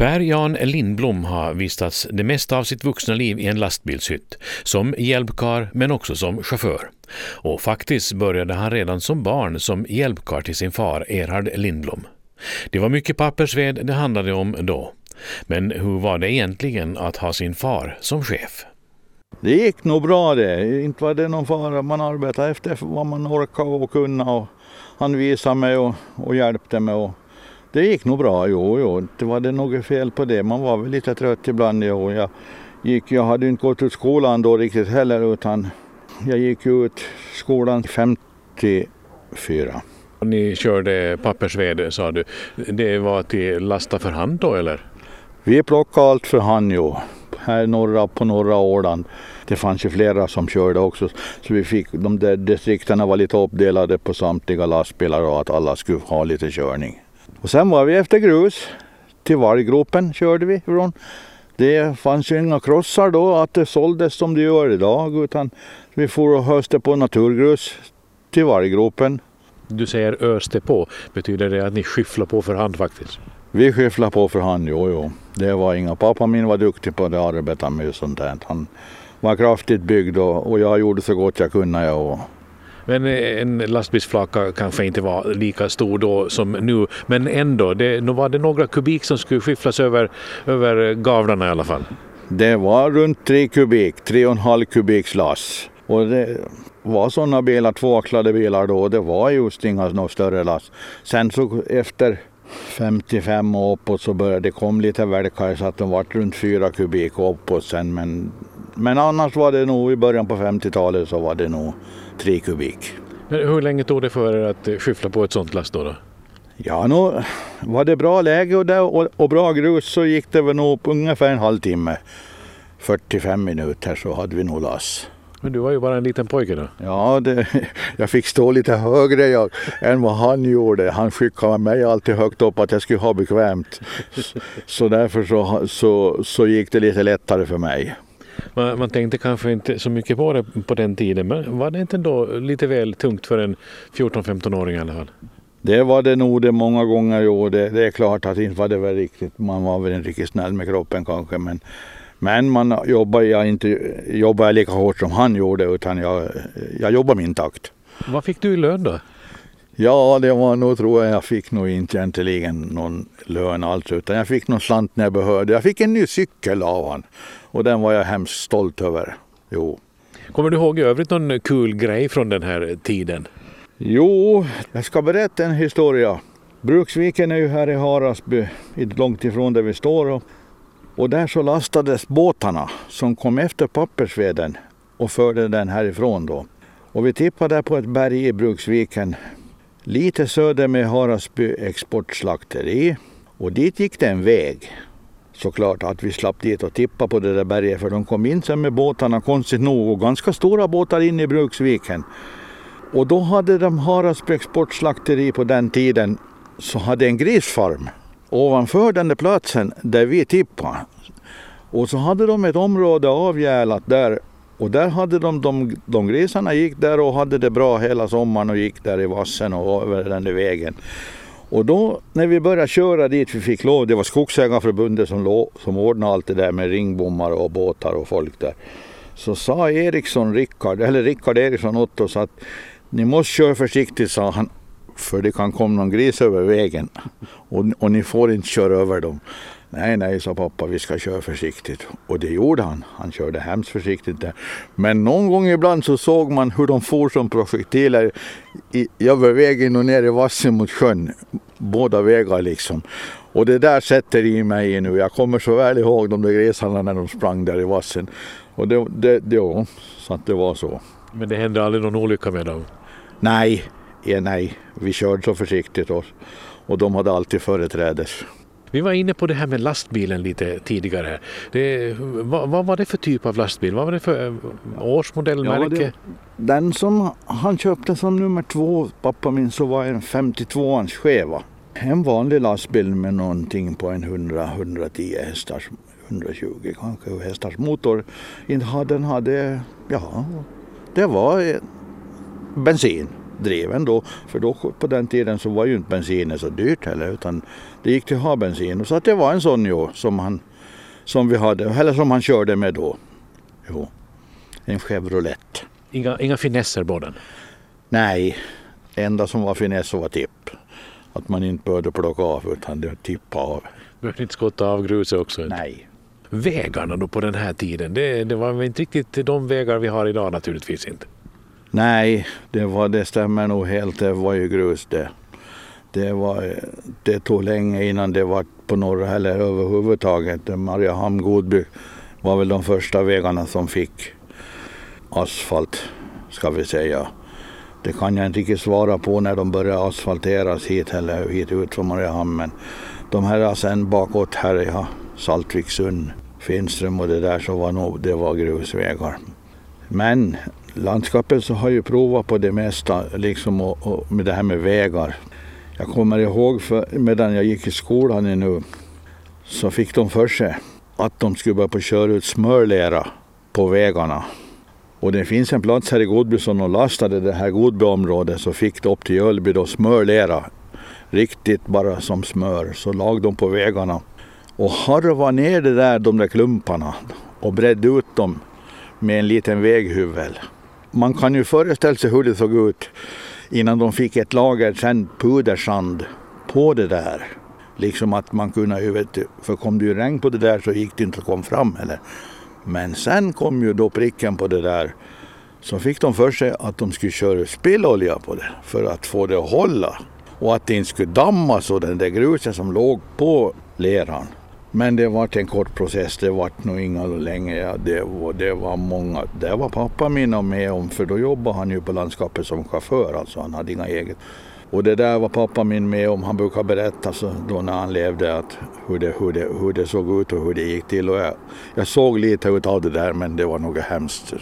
Per-Jan Lindblom har vistats det mesta av sitt vuxna liv i en lastbilshytt, som hjälpkar men också som chaufför. Och faktiskt började han redan som barn som hjälpkar till sin far Erhard Lindblom. Det var mycket pappersved det handlade om då. Men hur var det egentligen att ha sin far som chef? Det gick nog bra det. Inte var det någon fara. Man arbetade efter vad man orkade och kunde. Och han visade mig och, och hjälpte mig. Och det gick nog bra, jo, jo. Det var det något fel på det. Man var väl lite trött ibland. Jo. Jag, gick, jag hade inte gått ut skolan då riktigt heller utan jag gick ut skolan 54. Ni körde pappersved sa du. Det var till lasta för hand då eller? Vi plockade allt för hand jo. Här norra, på norra Åland. Det fanns ju flera som körde också. Så vi fick, de där distrikterna var lite uppdelade på samtliga lastbilar och att alla skulle ha lite körning. Och sen var vi efter grus. Till varggropen körde vi ifrån. Det fanns ju inga krossar då att det såldes som det gör idag utan vi får och höste på naturgrus till varggropen. Du säger öste på. Betyder det att ni skyfflar på för hand faktiskt? Vi skyfflade på för hand, jo, jo. Det var inga. Pappa min var duktig på det arbeta med sånt där. Han var kraftigt byggd och, och jag gjorde så gott jag kunde. Jag, men eh, en lastbilsflaka kanske inte var lika stor då som nu, men ändå, det, var det några kubik som skulle skyfflas över, över gavlarna i alla fall? Det var runt tre kubik, tre och en halv kubiks lass. Och det var sådana bilar, tvåaxlade bilar då, och det var just inga några större lass. Sen så efter 55 och uppåt så började det komma lite välkar så att de var runt fyra kubik och uppåt sen. Men, men annars var det nog i början på 50-talet så var det nog tre kubik. Men hur länge tog det för er att skyffla på ett sånt last då? då? Ja, nu var det bra läge och, det, och, och, bra grus så gick det väl nog på ungefär en halvtimme. 45 minuter så hade vi nog lass. Men du var ju bara en liten pojke då? Ja, det, jag fick stå lite högre jag, än vad han gjorde. Han skickade mig alltid högt upp att jag skulle ha bekvämt. Så därför så, så, så gick det lite lättare för mig. Man, man, tänkte kanske inte så mycket på det på den tiden, men var det inte ändå lite väl tungt för en 14-15-åring i alla fall? Det var det nog det många gånger, jo. Det, det, är klart att inte var det väl riktigt, man var väl inte riktigt snäll med kroppen kanske, men men man jobbar jag inte jobbar lika hårt som han gjorde utan jag, jag jobbar min takt. Vad fick du i lön då? Ja, det var nog tror jag jag fick nog inte egentligen någon lön alls utan jag fick någon slant när jag behövde. Jag fick en ny cykel av honom och den var jag hemskt stolt över. Jo. Kommer du ihåg i övrigt någon kul grej från den här tiden? Jo, jag ska berätta en historia. Bruksviken är ju här i Harasby, långt ifrån där vi står. Och och där så lastades båtarna som kom efter pappersveden och förde den härifrån då. Och vi tippade där på ett berg i Bruksviken lite söder med Harasby exportslakteri. Och dit gick det en väg. Såklart att vi slapp dit och tippa på det där berget för de kom in sen med båtarna konstigt nog och ganska stora båtar in i Bruksviken. Och då hade de Harasby exportslakteri på den tiden så hade en grisfarm ovanför den där platsen där vi tippade. Och så hade de ett område avgälat där och där hade de, de, de grisarna gick där och hade det bra hela sommaren och gick där i vassen och över den där vägen. Och då när vi började köra dit vi fick lov, det var Skogsägarförbundet som, lå, som ordnade allt det där med ringbommar och båtar och folk där. Så sa Eriksson, Rickard, eller Rickard Eriksson åt oss att ni måste köra försiktigt sa han för det kan komma någon gris över vägen och, och ni får inte köra över dem. Nej, nej, sa pappa, vi ska köra försiktigt. Och det gjorde han. Han körde hemskt försiktigt där. Men någon gång ibland så såg man hur de for som projektiler i, över vägen och ner i vassen mot sjön. Båda vägar liksom. Och det där sätter i mig nu. Jag kommer så väl ihåg de där grisarna när de sprang där i vassen. Och det, det, det, ja, så att det var så. Men det hände aldrig någon olycka med dem? Nej, ja, nej, vi körde så försiktigt och, och de hade alltid företrädes. Vi var inne på det här med lastbilen lite tidigare. Det, vad, vad, var det för typ av lastbil? Vad var det för eh, årsmodell, ja, märke? Den som han köpte som nummer två, pappa min, så var en 52ans skeva. En vanlig lastbil med någonting på en 100-110 hästars, 120 kanske hästars motor. Den hade, ja, det var bensin eldriven då. För då på den tiden så var ju inte bensinen så dyrt heller utan det gick till att ha bensin. Så att det var en sån jo, som, han, som vi hade, eller som han körde med då. Jo, en Chevrolet. Inga, inga finesser på den? Nej, enda som var finess var tipp. Att man inte behövde plocka av utan det tippade av. Behövde inte skotta av gruset också? Nej. Vägarna då på den här tiden, det, det var inte riktigt de vägar vi har idag naturligtvis inte? Nej, det, var, det stämmer nog helt. Det var ju grus det. Det, var, det tog länge innan det var på norra eller överhuvudtaget. Mariehamn, Godby var väl de första vägarna som fick asfalt, ska vi säga. Det kan jag inte riktigt svara på när de började asfalteras hit eller hit ut från Mariehamn. Men de här sen bakåt här, ja, Saltviksund, Finström och det där så var nog, det var grusvägar. Men landskapet så har ju provat på det mesta liksom och, och med det här med vägar. Jag kommer ihåg för, medan jag gick i skolan nu så fick de för sig att de skulle börja på köra ut smörlera på vägarna. Och det finns en plats här i Godby som de lastade det här Godbyområdet så fick de upp till Ölby då smörlera. Riktigt bara som smör. Så lag de på vägarna och harva ner det där, de där klumparna och bredde ut dem med en liten väghyvel. Man kan ju föreställa sig hur det såg ut innan de fick ett lager sen pudersand på det där. Liksom att man kunde ju, vet för kom det ju regn på det där så gick det inte att komma fram heller. Men sen kom ju då pricken på det där. Så fick de för sig att de skulle köra spillolja på det för att få det att hålla. Och att det inte skulle damma så den där gruset som låg på leran. Men det var en kort process, det var nog inga länge. Ja, det, var, det var många. Det var pappa min med om, för då jobbade han ju på landskapet som chaufför, alltså han hade inga eget. Och det där var pappa min med om. Han brukar berätta så då när han levde att hur det, hur det, hur det såg ut och hur det gick till. Och jag, jag såg lite av det där men det var nog hemskt.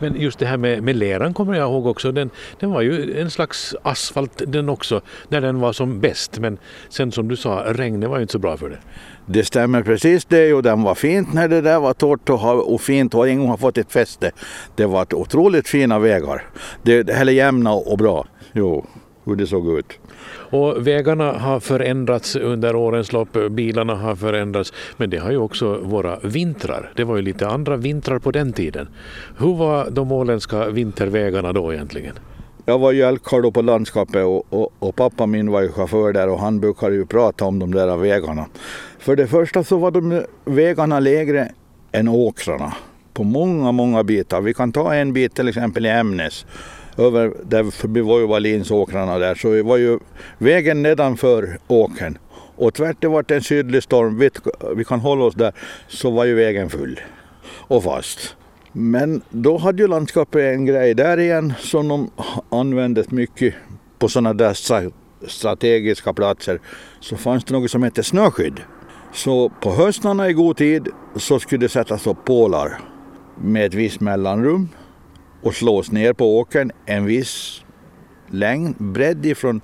Men just det här med, med leran kommer jag ihåg också. Den, den var ju en slags asfalt den också när den var som bäst. Men sen som du sa, regnet var ju inte så bra för det. Det stämmer precis det och den var fint när det där var torrt och, och fint och en gång har fått ett fäste. Det var otroligt fina vägar. Det, eller jämna och bra. Jo, hur det såg ut. Och vägarna har förändrats under årens lopp, bilarna har förändrats, men det har ju också våra vintrar. Det var ju lite andra vintrar på den tiden. Hur var de åländska vintervägarna då egentligen? Jag var ju älgkarl på landskapet och, och, och, pappa min var ju chaufför där och han brukade ju prata om de där vägarna. För det första så var de vägarna lägre än åkrarna på många, många bitar. Vi kan ta en bit till exempel i Ämnes över där förbi var ju Wallinsåkrarna där så var ju vägen nedanför åkern och tvärt det vart en sydlig storm, vi, vi kan hålla oss där, så var ju vägen full och fast. Men då hade ju landskapet en grej där igen som de använde mycket på sådana där strategiska platser. Så fanns det något som hette snöskydd. Så på höstarna i god tid så skulle det sättas upp pålar med ett visst mellanrum och slås ner på åkern en viss längd, bredd ifrån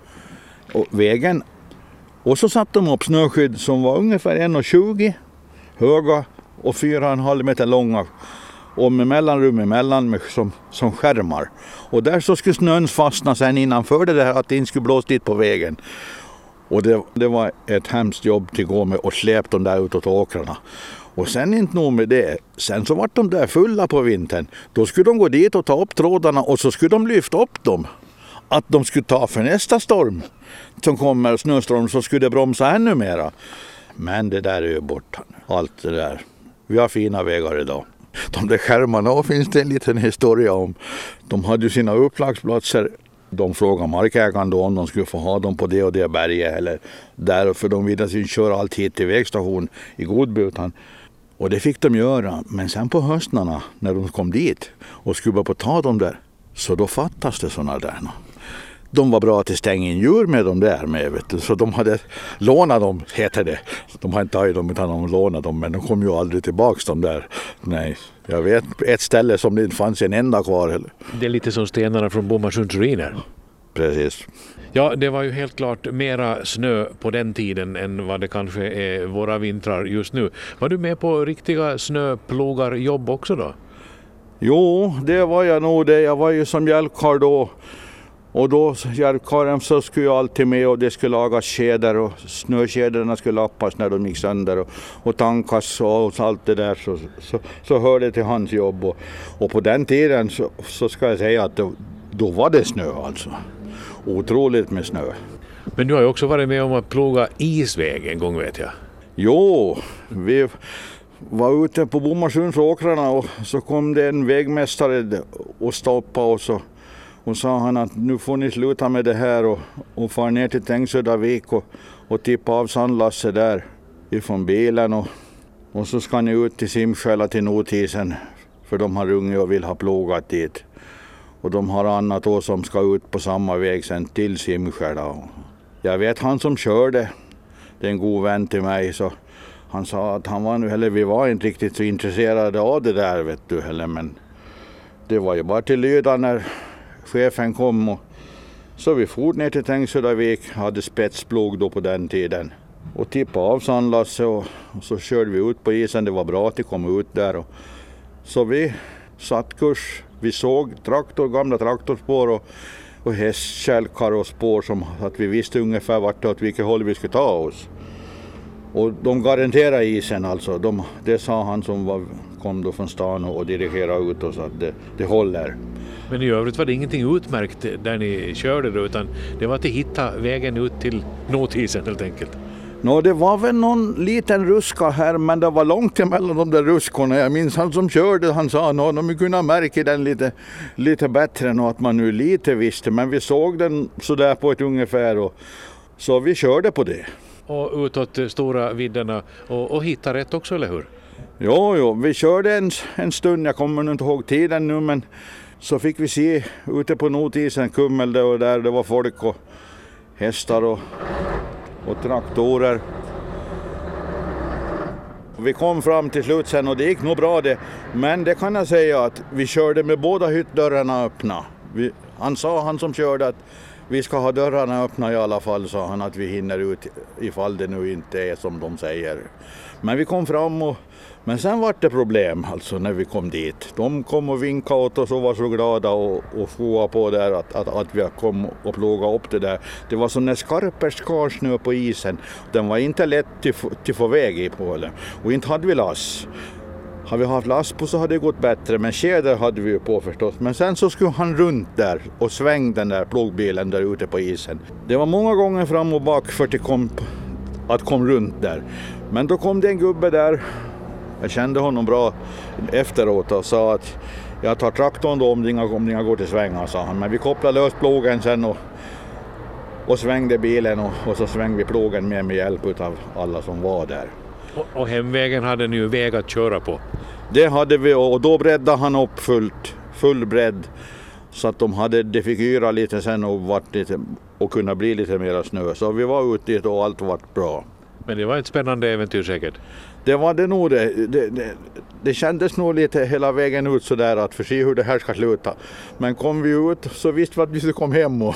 vägen. Och så satte de upp snöskydd som var ungefär 1,20 höga och 4,5 meter långa och med mellanrum emellan med, som, som skärmar. Och där så skulle snön fastna sen innanför det där att det inte skulle blåsa dit på vägen. Och det, det var ett hemskt jobb till gå med och släpa dem där utåt åkrarna. Och sen inte nog med det. Sen så vart de där fulla på vintern. Då skulle de gå dit och ta upp trådarna och så skulle de lyfta upp dem. Att de skulle ta för nästa storm som kommer, snöstorm, så skulle det bromsa ännu mera. Men det där är ju borta nu, Allt det där. Vi har fina vägar idag. De där skärmarna finns det en liten historia om. De hade ju sina upplagsplatser de frågade markägaren då om de skulle få ha dem på det och det berget eller där, för de ville alltså inte köra allt hit till vägstation i Godby utan och det fick de göra. Men sen på höstarna när de kom dit och skulle börja på ta dem där, så då fattas det sådana där. De var bra att stänga in djur med dem där med. Vet du. Så de hade lånat dem, heter det. De har inte tagit dem utan de lånade dem. Men de kom ju aldrig tillbaks de där. Nej, jag vet ett ställe som det inte fanns en enda kvar. Det är lite som stenarna från Bomarsunds ruiner. Precis. Ja, det var ju helt klart mera snö på den tiden än vad det kanske är våra vintrar just nu. Var du med på riktiga snöplogarjobb också då? Jo, det var jag nog det. Jag var ju som hjälpkarl då Och då, Järvkaren, så skulle jag alltid med och det skulle lagas kedjor och snökedjorna skulle lappas när de gick sönder och, och tankas och allt det där så, så, så hörde det till hans jobb. Och, och på den tiden så, så ska jag säga att då, då var det snö alltså. Otroligt med snö. Men du har ju också varit med om att ploga isväg en gång vet jag. Jo, vi var ute på Bomarsundsåkrarna och så kom det en vägmästare och stoppade oss och, och sa han att nu får ni sluta med det här och, och fara ner till Tängsödavik och, och tippa av sandlasset där ifrån bilen och, och så ska ni ut till Simskälla till Notisen för de har unge och vill ha plogat dit. Och de har annat då som ska ut på samma väg sen till Simskär. Jag vet han som körde, det är en god vän till mig, så han sa att han var eller vi var inte riktigt så intresserade av det där vet du heller, men det var ju bara till lyda när chefen kom och så vi for ner till Tängsödavik, hade spetsplog då på den tiden och tippade av sandlasset och, och, så körde vi ut på isen. Det var bra att det kom ut där. Och, så vi satt kurs. Vi såg traktor, gamla traktorspår och, och hästkälkar och spår som att vi visste ungefär vart åt vilket håll vi skulle ta oss. Och de garanterade isen alltså. De, det sa han som var, kom då från stan och, och dirigerade ut oss att det, det håller. Men i övrigt var det ingenting utmärkt där ni körde då utan det var att hitta vägen ut till notisen helt enkelt? Nå, det var väl någon liten ruska här, men det var långt emellan de där ruskorna. Jag minns han som körde, han sa att de kunde märka den lite, lite bättre än att man nu lite visste. Men vi såg den sådär på ett ungefär och så vi körde på det. Och utåt stora vidderna och, och hitta rätt också, eller hur? Jo, jo, vi körde en, en stund, jag kommer inte ihåg tiden nu, men så fick vi se ute på notisen, Kummel och där det var folk och hästar och och traktorer. Vi kom fram till slut sen och det gick nog bra det. Men det kan jag säga att vi körde med båda hyttdörrarna öppna. Vi, han sa, han som körde, att vi ska ha dörrarna öppna i alla fall, sa han, att vi hinner ut ifall det nu inte är som de säger. Men vi kom fram och men sen var det problem alltså när vi kom dit. De kom och vinkade åt oss och var så glada och, och foa på där att, att, att vi kom och plågade upp det där. Det var som när skarper skarsnö på isen. Den var inte lätt att få väg i på. Och inte hade vi lass. Hade vi haft lass på så hade det gått bättre, men kedjor hade vi ju på förstås. Men sen så skulle han runt där och sväng den där plogbilen där ute på isen. Det var många gånger fram och bak för att komma kom, att kom runt där. Men då kom det en gubbe där jag kände honom bra efteråt och sa att jag tar traktorn då om det inga, om går till svängar, sa han. Men vi kopplade lös plogen sen och, och svängde bilen och, och så svängde vi plogen med med hjälp av alla som var där. Och, och hemvägen hade ni ju väg att köra på? Det hade vi och då breddade han upp fullt, full bredd så att de hade, det fick yra lite sen och, vart lite, och kunna bli lite mera snö. Så vi var ute och allt var bra. Men det var ett spännande äventyr säkert? Det var det nog det. Det, det, det kändes nog lite hela vägen ut sådär att för se hur det här ska sluta. Men kom vi ut så visste vi att vi skulle komma hem. Och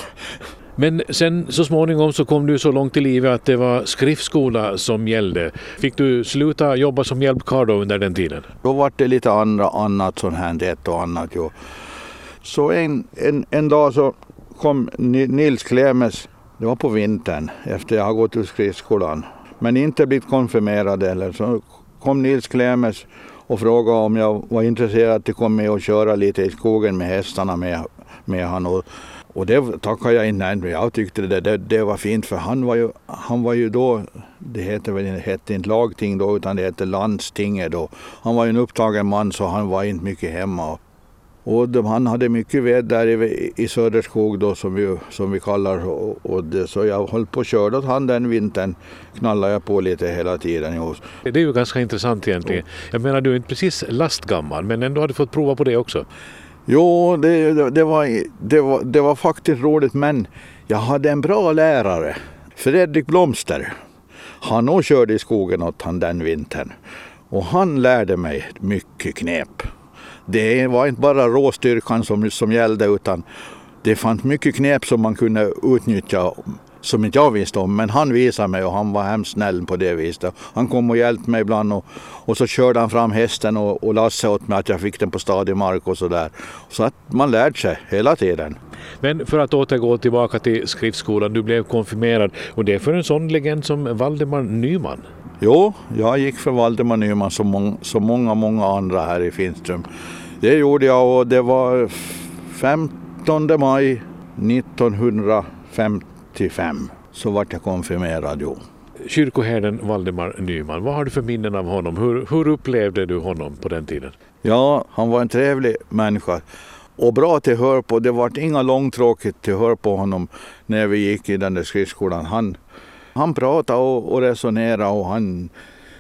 men sen så småningom så kom du så långt i livet att det var skriftskola som gällde. Fick du sluta jobba som hjälpkarl under den tiden? Då var det lite andra, annat sånt här, ett och annat. Jo. Så en, en, en dag så kom Nils Klemes, det var på vintern efter jag har gått ur skriftskolan men inte blivit konfirmerade. eller så kom Nils Klemes och frågade om jag var intresserad att komma med och köra lite i skogen med hästarna med, med han. Och, och det tackade jag inte nej, jag tyckte det, det, det, var fint för han var ju, han var ju då, det hette väl hette inte lagting då utan det hette landstinget då. Han var ju en upptagen man så han var inte mycket hemma. Och de, han hade mycket ved där i, i Söderskog då som vi, som vi kallar och, och det, så jag höll på och körde åt han den vintern. Knallade jag på lite hela tiden. Det är ju ganska intressant egentligen. Jag menar du är inte precis lastgammal men ändå har du fått prova på det också. Jo, det, det, det, var, det, var, det var faktiskt roligt men jag hade en bra lärare. Fredrik Blomster. Han och körde i skogen åt han den vintern. Och han lärde mig mycket knep det var inte bara råstyrkan som, som gällde utan det fanns mycket knep som man kunde utnyttja som inte jag visste om. Men han visade mig och han var hemskt snäll på det viset. Han kom och hjälpte mig ibland och, och så körde han fram hästen och, och Lasse åt mig att jag fick den på stadig mark och så där. Så att man lärde sig hela tiden. Men för att återgå tillbaka till skriftskolan, du blev konfirmerad och det är för en sån legend som Valdemar Nyman. Jo, jag gick för Valdemar Nyman som, mång, som många, många andra här i Finström. Det gjorde jag och det var 15 maj 1955 så vart jag konfirmerad. Jo. Kyrkoherden Valdemar Nyman, vad har du för minnen av honom? Hur, hur upplevde du honom på den tiden? Ja, han var en trevlig människa och bra till hör på. Det var inga långtråkigt till hör på honom när vi gick i den där skriftskolan. Han, han pratade och, och resonerade och han,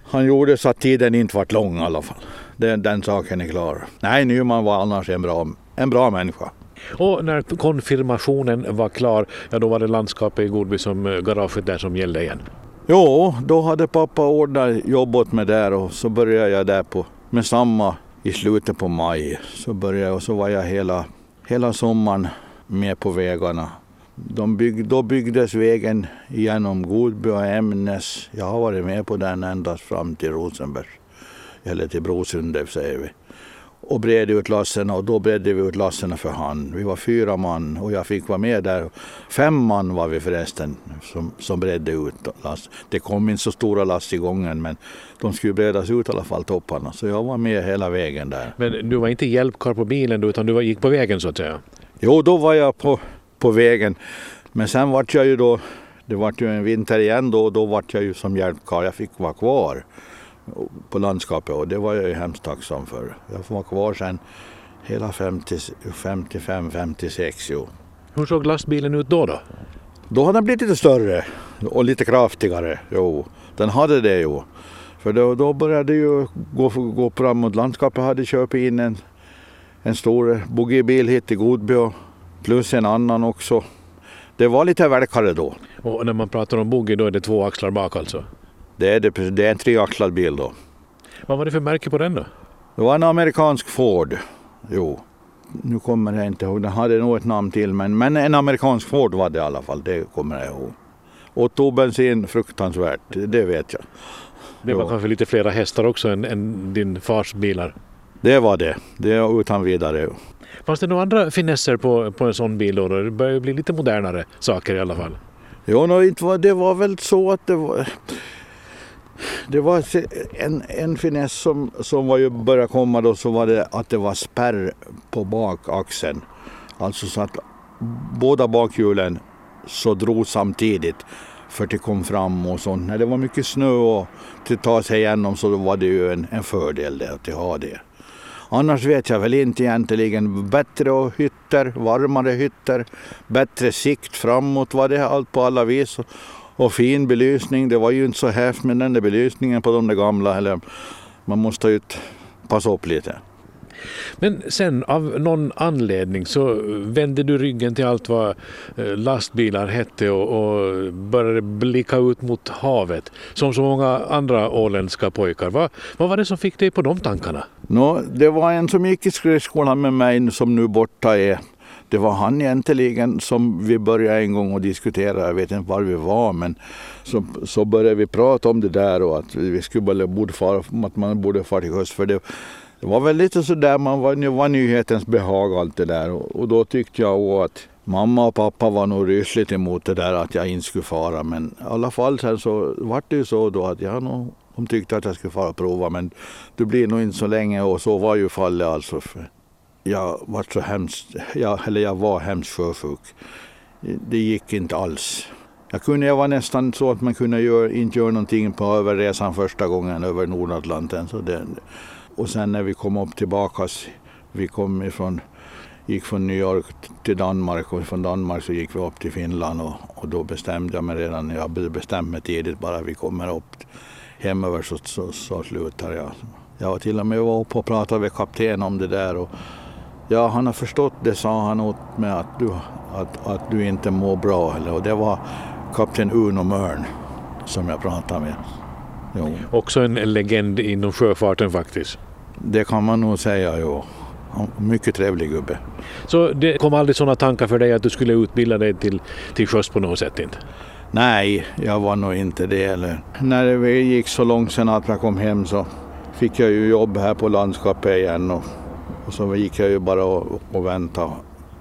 han gjorde så att tiden inte vart lång i alla fall. Den, den saken är klar. Nej, Nyman var annars en bra, en bra människa. Och när konfirmationen var klar, ja då var det landskapet i Godby som eh, garaget där som gällde igen? Jo, då hade pappa ordnat jobb åt mig där och så började jag där på, med samma i slutet på maj. Så började och så var jag hela, hela sommaren med på vägarna. De bygg, då byggdes vägen genom Godby och Ämnes. Jag har varit med på den ända fram till Rosenberg, eller till Brosunde säger vi och bred ut lassen och då bredde vi ut lassen för hand. Vi var fyra man och jag fick vara med där. Fem man var vi förresten som, som bredde ut lass. Det kom inte så stora lass i gången men de skulle bredas ut i alla fall topparna så jag var med hela vägen där. Men du var inte hjälpkar på bilen utan du gick på vägen så att säga? Jo, då var jag på, på vägen. Men sen vart jag ju då, det vart ju en vinter igen då och då vart jag ju som hjälpkar. Jag fick vara kvar på landskapet och det var jag ju hemskt tacksam för. Jag får vara kvar sen hela 55-56. Jo. Hur såg lastbilen ut då? Då Då hade den blivit lite större och lite kraftigare. Jo, den hade det ju. För då, då började ju gå, gå framåt. Landskapet hade köpt in en, en stor boogiebil hit till Godby plus en annan också. Det var lite välkare då. Och när man pratar om boogie då är det två axlar bak alltså? Det är, det, det är en treaxlad bil då. Vad var det för märke på den då? Det var en amerikansk Ford. Jo, nu kommer jag inte ihåg. Den hade nog ett namn till men, men en amerikansk Ford var det i alla fall. Det kommer jag ihåg. Och tog bensin fruktansvärt, det vet jag. Det var jo. kanske lite flera hästar också än, än, din fars bilar? Det var det, det är utan vidare. Fanns det några andra finesser på, på en sån bil då? Det börjar bli lite modernare saker i alla fall. Jo, det var väl så att det var det var en, en finess som, som var ju började komma då så var det att det var spärr på bakaxeln. Alltså så att båda bakhjulen så drog samtidigt för att det kom fram och sånt. När det var mycket snö och att ta sig igenom så var det ju en, en fördel det, att ha det. Annars vet jag väl inte egentligen. Bättre hytter, varmare hytter, bättre sikt framåt var det allt på alla vis och fin belysning. Det var ju inte så häftigt med den där belysningen på de där gamla. Eller man måste ju passa upp lite. Men sen av någon anledning så vände du ryggen till allt vad eh, lastbilar hette och, och började blicka ut mot havet som så många andra åländska pojkar. Vad, vad var det som fick dig på de tankarna? No, det var en som gick i skridskolan med mig som nu borta är det var han egentligen som vi började en gång att diskutera. Jag vet inte var vi var men så, så började vi prata om det där och att vi skulle borde fara, att man borde fara till sjöss. För det, det var väl lite sådär, man var, var nyhetens behag allt det där och, och då tyckte jag att Mamma och pappa var nog rysligt emot det där att jag inte skulle fara men i alla fall sen så vart det ju så då att jag nog, de tyckte att jag skulle fara och prova men det blir nog inte så länge och så var ju fallet alltså. För jag var så hemskt, jag, eller jag var hemskt sjösjuk. Det gick inte alls. Jag, kunde, jag var nästan så att man kunde gör, inte göra någonting på överresan första gången över Nordatlanten. Så det, och sen när vi kom upp tillbaka, vi kom ifrån, gick från New York till Danmark och från Danmark så gick vi upp till Finland och, och då bestämde jag mig redan, jag bestämde mig tidigt bara vi kommer upp hemöver så, så, så slutar jag. Jag var till och med uppe och pratade med kapten om det där och Ja, han har förstått det, sa han åt mig, att du, att, att du inte mår bra. Och det var kapten Uno Mörn som jag pratade med. Jo. Också en legend inom sjöfarten faktiskt. Det kan man nog säga, jo. Mycket trevlig gubbe. Så det kom aldrig sådana tankar för dig att du skulle utbilda dig till, till sjöss på något sätt? Inte? Nej, jag var nog inte det. Eller. När det gick så långt sen att jag kom hem så fick jag ju jobb här på landskapet igen och, och så gick jag ju bara och, och väntade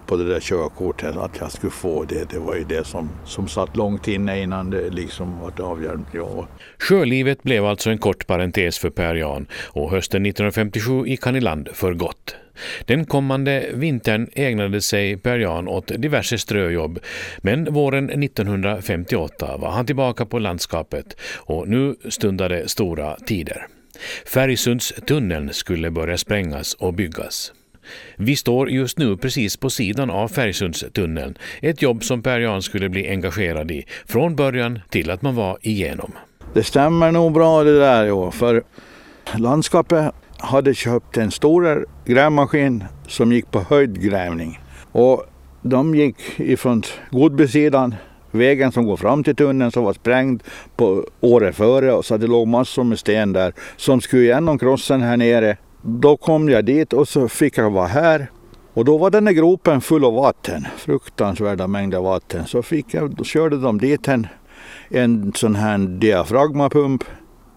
på det där körkortet, att jag skulle få det. Det var ju det som, som satt långt inne innan det liksom var avhjälpt. Ja. Sjölivet blev alltså en kort parentes för Per Jan och hösten 1957 gick han i land för gott. Den kommande vintern ägnade sig Per Jan åt diverse ströjobb, men våren 1958 var han tillbaka på landskapet och nu stundade stora tider. Färgsundstunneln skulle börja sprängas och byggas. Vi står just nu precis på sidan av Färgsundstunneln, ett jobb som Per Jan skulle bli engagerad i från början till att man var igenom. Det stämmer nog bra det där, ja, för landskapet hade köpt en stor grävmaskin som gick på höjdgrävning. Och de gick ifrån Godbysidan, vägen som går fram till tunneln som var sprängd på året före och så det låg massor med sten där som skulle igenom krossen här nere då kom jag dit och så fick jag vara här. Och då var den här gropen full av vatten, fruktansvärda mängder vatten. Så fick jag, då körde de dit en, en sån här diafragmapump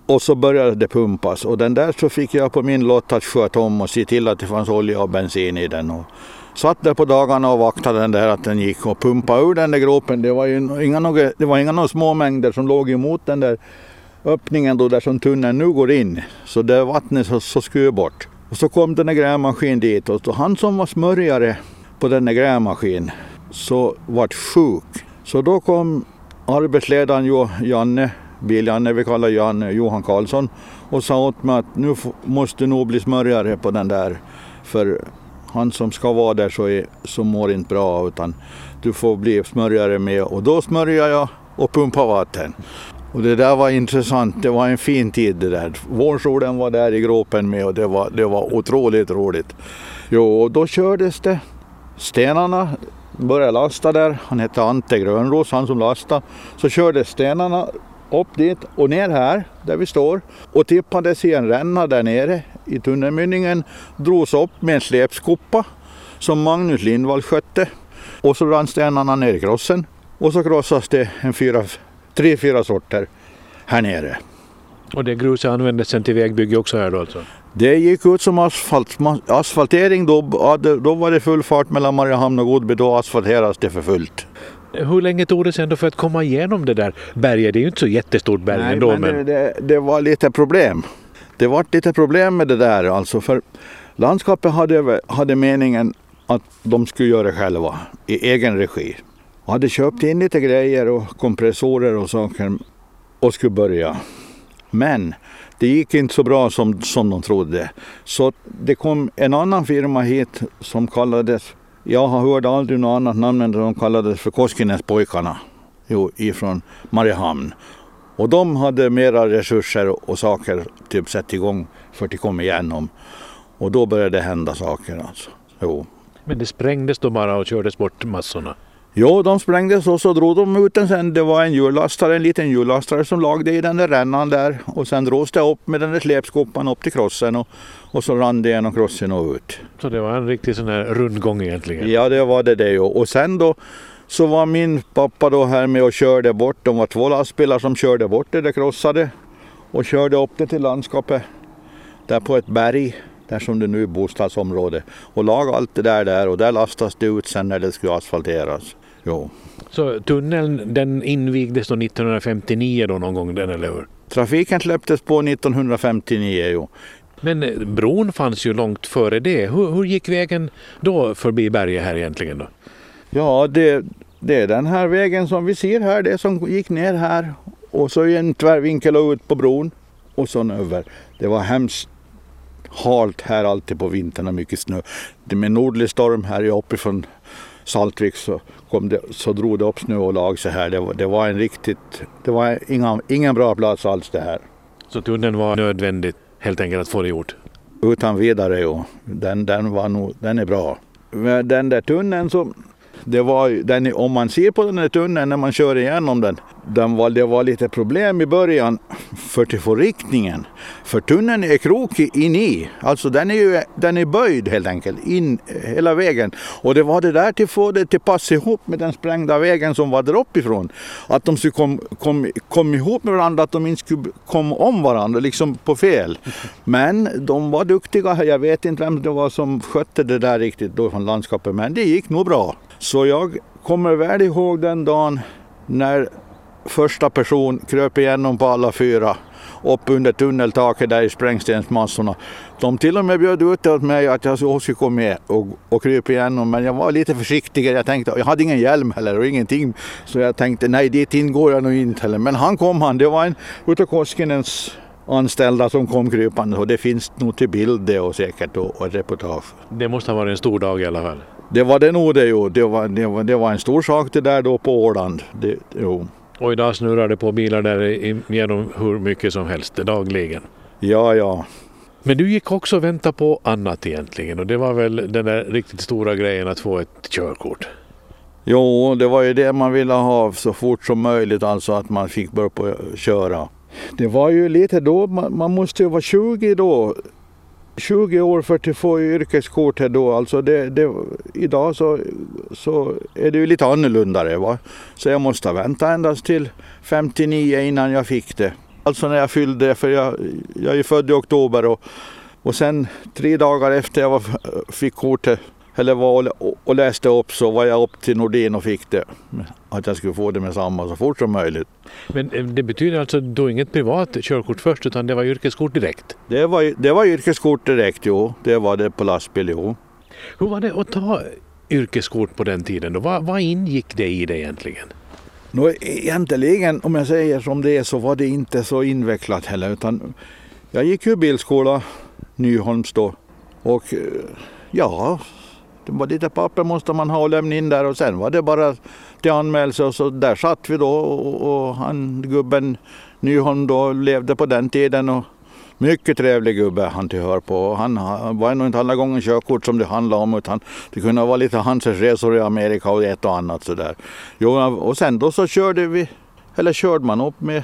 och så började det pumpas och den där så fick jag på min lott att sköta om och se till att det fanns olja och bensin i den. Och satt där på dagarna och vaktade den där att den gick och pumpade ur den där gropen. Det var ju inga, några, det var inga några små mängder som låg emot den där öppningen då där som tunneln nu går in. Så där vattnet så, så skulle bort. Och så kom den där grävmaskinen dit och han som var smörjare på den där grävmaskinen så vart sjuk. Så då kom arbetsledaren jo, Janne, bil-Janne, vi kallar Janne, Johan Karlsson och sa åt mig att nu måste du nog bli smörjare på den där. För han som ska vara där så, är, så mår inte bra utan du får bli smörjare med. Och då smörjade jag och pumpade vatten. Och det där var intressant. Det var en fin tid det där. Vårsolen var där i gropen med och det var, det var otroligt roligt. Jo, och då kördes det. Stenarna började lasta där. Han hette Ante Grönros, han som lastade. Så kördes stenarna upp dit och ner här där vi står och tippades i en ränna där nere i tunnelmynningen. Drogs upp med en släpskopa som Magnus Lindvall skötte och så rann stenarna ner i krossen och så krossas det en fyra tre, fyra sorter här nere. Och det gruset användes sen till vägbygge också här då alltså? Det gick ut som asfalt, asfaltering. Då, då var det full fart mellan Mariehamn och Godby. Då asfalteras det för fullt. Hur länge tog det sen för att komma igenom det där berget? Det är ju inte så jättestort berg Nej, ändå. Men, men... Det, det, var lite problem. Det var lite problem med det där alltså. För landskapet hade, hade meningen att de skulle göra det själva i egen regi. Jag hade köpt in lite grejer och kompressorer och saker och skulle börja. Men det gick inte så bra som, som de trodde. Så det kom en annan firma hit som kallades, jag har hört aldrig något annat namn än de kallades för Koskinenspojkarna ifrån Mariehamn. Och de hade mera resurser och saker typ sätta igång för att komma igenom. Och då började det hända saker alltså. Jo. Men det sprängdes då bara och kördes bort massorna? Jo, de sprängdes och så drog de ut den sen. Det var en hjullastare, en liten hjullastare som lagde i den där rännan där. Och sen drogs det upp med den där släpskopan upp till krossen och, och så rann det genom krossen och ut. Så det var en riktig sån här rundgång egentligen? Ja, det var det det ju. Och sen då så var min pappa då här med och körde bort. De var två lastbilar som körde bort det där krossade och körde upp det till landskapet där på ett berg där som det nu är bostadsområde och lagade allt det där där och där lastas det ut sen när det skulle asfalteras. Jo. Så tunneln den invigdes då 1959 då någon gång den eller hur? Trafiken släpptes på 1959 jo. Men eh, bron fanns ju långt före det. Hur, hur gick vägen då förbi berget här egentligen då? Ja, det, det är den här vägen som vi ser här, det som gick ner här och så en tvärvinkel ut på bron och så över. Det var hemskt halt här alltid på vintern och mycket snö. Det med nordlig storm här uppifrån Saltvik så, kom det, så drog det upp snö och lag så här. Det var, det var en riktigt, det var inga, ingen bra plats alls det här. Så tunneln var nödvändigt helt enkelt att få det gjort? Utan vidare jo. Den, den, var nog, den är bra. Den där tunneln så det var, den, om man ser på den här tunneln när man kör igenom den, den var, det var lite problem i början för att få riktningen. För tunneln är krokig in i. Alltså den är, ju, den är böjd helt enkelt in hela vägen. Och det var det där till att få det till passa ihop med den sprängda vägen som var där uppifrån. Att de skulle komma kom, kom ihop med varandra, att de inte skulle komma om varandra liksom på fel. Men de var duktiga. Jag vet inte vem det var som skötte det där riktigt då från landskapet. Men det gick nog bra. Så jag kommer väl ihåg den dagen när första person kröp igenom på alla fyra upp under tunneltaket där i sprängstensmassorna. De till och med bjöd ut åt mig att jag skulle komma med och, och krypa igenom men jag var lite försiktigare. Jag tänkte, jag hade ingen hjälm heller och ingenting så jag tänkte nej dit ingår jag nog inte heller. Men han kom han, det var en utav Koskinens anställda som kom krypande och det finns nog till bild det och säkert och, och reportage. Det måste ha varit en stor dag i alla fall. Det var det nog det jo. Det var, det var, det var en stor sak det där då på Åland. Det, jo. Och idag snurrar det på bilar där genom hur mycket som helst dagligen. Ja, ja. Men du gick också och väntade på annat egentligen och det var väl den där riktigt stora grejen att få ett körkort? Jo, det var ju det man ville ha så fort som möjligt, alltså att man fick börja köra. Det var ju lite då, man, man måste ju vara 20 då 20 år för att få yrkeskort då. Alltså det, det, idag så, så är det ju lite annorlunda. Va? Så jag måste vänta endast till 59 innan jag fick det. Alltså när jag fyllde, för jag, jag är född i oktober och, och sen tre dagar efter jag var, fick kortet eller var och läste upp så var jag upp till Nordin och fick det. Att jag skulle få det med samma så fort som möjligt. Men eh, det betyder alltså då inget privat körkort först utan det var yrkeskort direkt? Det var, det var yrkeskort direkt, jo. Det var det på lastbil, jo. Hur var det att ta yrkeskort på den tiden? Då? Vad, vad ingick det i det egentligen? Nå, egentligen, om jag säger som det är, så var det inte så invecklat heller. Utan jag gick ju bilskola, Nyholms då. Och eh, ja, det var lite papper måste man ha och lämna in där och sen var det bara till anmälelse och så där satt vi då och, och han gubben Nyholm då levde på den tiden och mycket trevlig gubbe han tillhör på. Han var nog inte alla gånger körkort som det handlade om utan det kunde vara lite hans resor i Amerika och ett och annat sådär. Jo, och sen då så körde vi, eller körde man upp med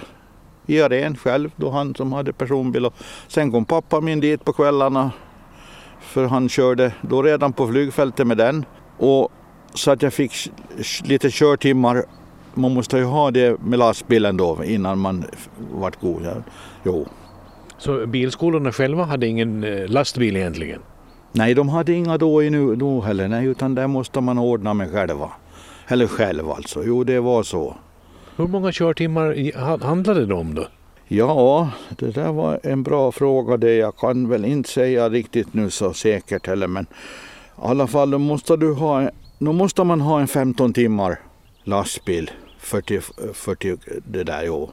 i aren själv, då han som hade personbil. Och sen kom pappa min dit på kvällarna för han körde då redan på flygfältet med den. Och så att jag fick lite körtimmar. Man måste ju ha det med lastbilen då innan man vart god. Jo. Så bilskolorna själva hade ingen eh, lastbil egentligen? Nej, de hade inga då i nu, då heller, nej, utan det måste man ordna med själva. Eller själv alltså, jo det var så. Hur många körtimmar handlade det om då? Ja, det där var en bra fråga. Det jag kan väl inte säga riktigt nu så säkert heller. Men i alla fall då måste, du ha, då måste man ha en 15 timmar lastbil för, till, för till det där. Jo.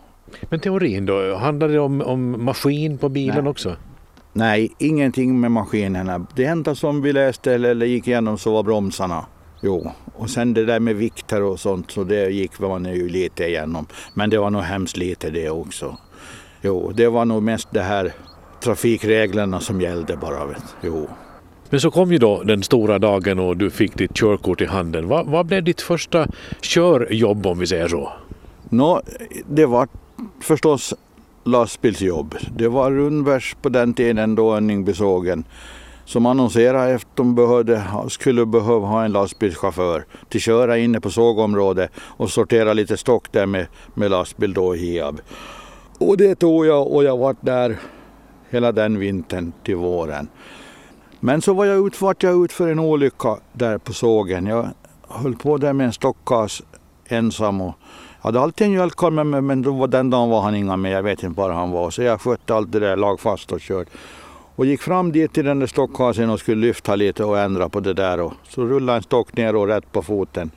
Men teorin då, handlar det om, om maskin på bilen Nej. också? Nej, ingenting med maskinerna. Det enda som vi läste eller gick igenom så var bromsarna. Jo, och sen det där med vikter och sånt, så det gick man ju lite igenom. Men det var nog hemskt lite det också. Jo, det var nog mest det här trafikreglerna som gällde bara. Vet. Jo. Men så kom ju då den stora dagen och du fick ditt körkort i handen. Vad, vad blev ditt första körjobb om vi säger så? Nå, det var förstås lastbilsjobb. Det var Rundbergs på den tiden då Önningbysågen som annonserade efter att de behövde, skulle behöva ha en lastbilschaufför till att köra inne på sågområdet och sortera lite stock där med, med lastbil då i Hiab. Och det tog jag och jag var där hela den vintern till våren. Men så var jag ut, vart jag ut för en olycka där på sågen. Jag höll på där med en stockas ensam och jag hade alltid en mjölkkorv med mig men då, den dagen var han inga med. Jag vet inte var han var. Så jag skötte allt det där, lag fast och körde. Och gick fram dit till den där stockhasen och skulle lyfta lite och ändra på det där. Och så rullade en stock ner och rätt på foten.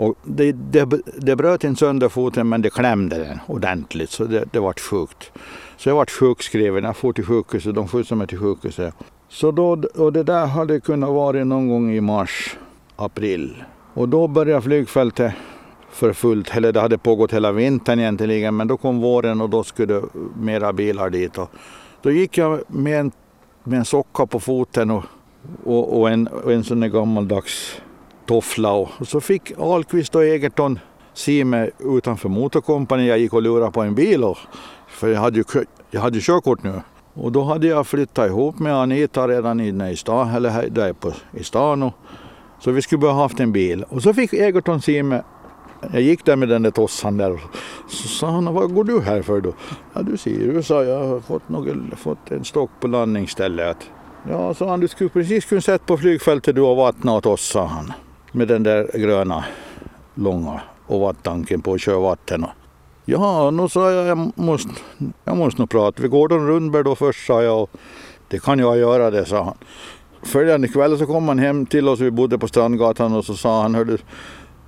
Och det, det, det bröt inte sönder foten men det klämde den ordentligt så det, det vart sjukt. Så jag vart sjukskriven, jag for till sjukhuset, de skjutsade mig till sjukhuset. Så då, och det där hade kunnat vara någon gång i mars, april. Och då började flygfältet för fullt, eller det hade pågått hela vintern egentligen, men då kom våren och då skulle mera bilar dit. Och då gick jag med en, med en socka på foten och, och, och en, och en sån där gammaldags toffla. Och så fick Ahlqvist och Egerton se mig utanför motorkompani. Jag gick och lurade på en bil. Och, för jag hade ju, jag hade ju körkort nu. Och då hade jag flyttat ihop med Anita redan inne i stan, eller där på, i stan. Och, så vi skulle bara haft en bil. Och så fick Egerton se mig. jag gick där med den där tossan där. Så sa han, vad går du här för då? Ja du ser ju, sa jag, har fått, något, fått en stock på landningsstället. Ja, sa han, du skulle precis kunna sätta på flygfältet du och vattna åt oss, sa han. Med den där gröna, långa och vattanken på att köra vatten. Ja, nu sa jag, jag måste, jag måste nog prata. Vi går Gordon Rundberg då först, sa jag. Och det kan jag göra det, sa han. Följande kväll så kom han hem till oss, vi bodde på Strandgatan och så sa han, hörde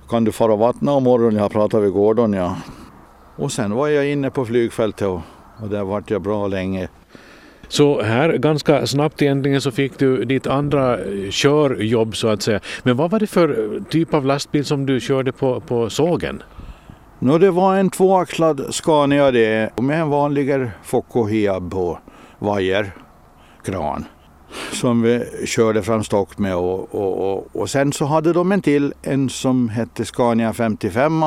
kan du fara och vattna om morgonen? Jag pratade vid Gordon, ja. Och sen var jag inne på flygfältet och, och där vart jag bra länge. Så här ganska snabbt egentligen så fick du ditt andra eh, körjobb så att säga. Men vad var det för eh, typ av lastbil som du körde på, på sågen? No, det var en tvåaxlad Scania det med en vanlig Focco Hiab på vajerkran som vi körde fram stock med. Och, och, och, och, sen så hade de en till, en som hette Scania 55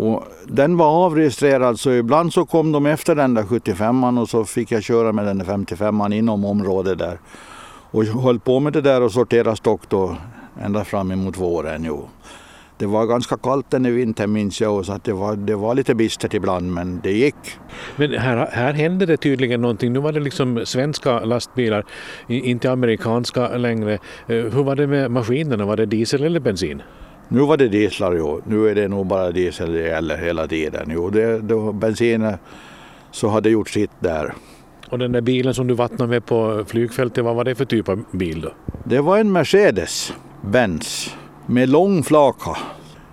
och den var avregistrerad så ibland så kom de efter den där 75an och så fick jag köra med den där 55an inom området där. Och höll på med det där och sortera stock då ända fram emot våren. Jo. Det var ganska kallt den vintern minns jag så att det var, det var lite bistert ibland men det gick. Men här, här hände det tydligen någonting. Nu var det liksom svenska lastbilar, inte amerikanska längre. Eh, hur var det med maskinerna? Var det diesel eller bensin? Nu var det dieslar jo. Nu är det nog bara diesel det gäller hela tiden. Jo, det, det, bensinen så hade gjort sitt där. Och den där bilen som du vattnade med på flygfältet, vad var det för typ av bil då? Det var en Mercedes Benz med lång flaka.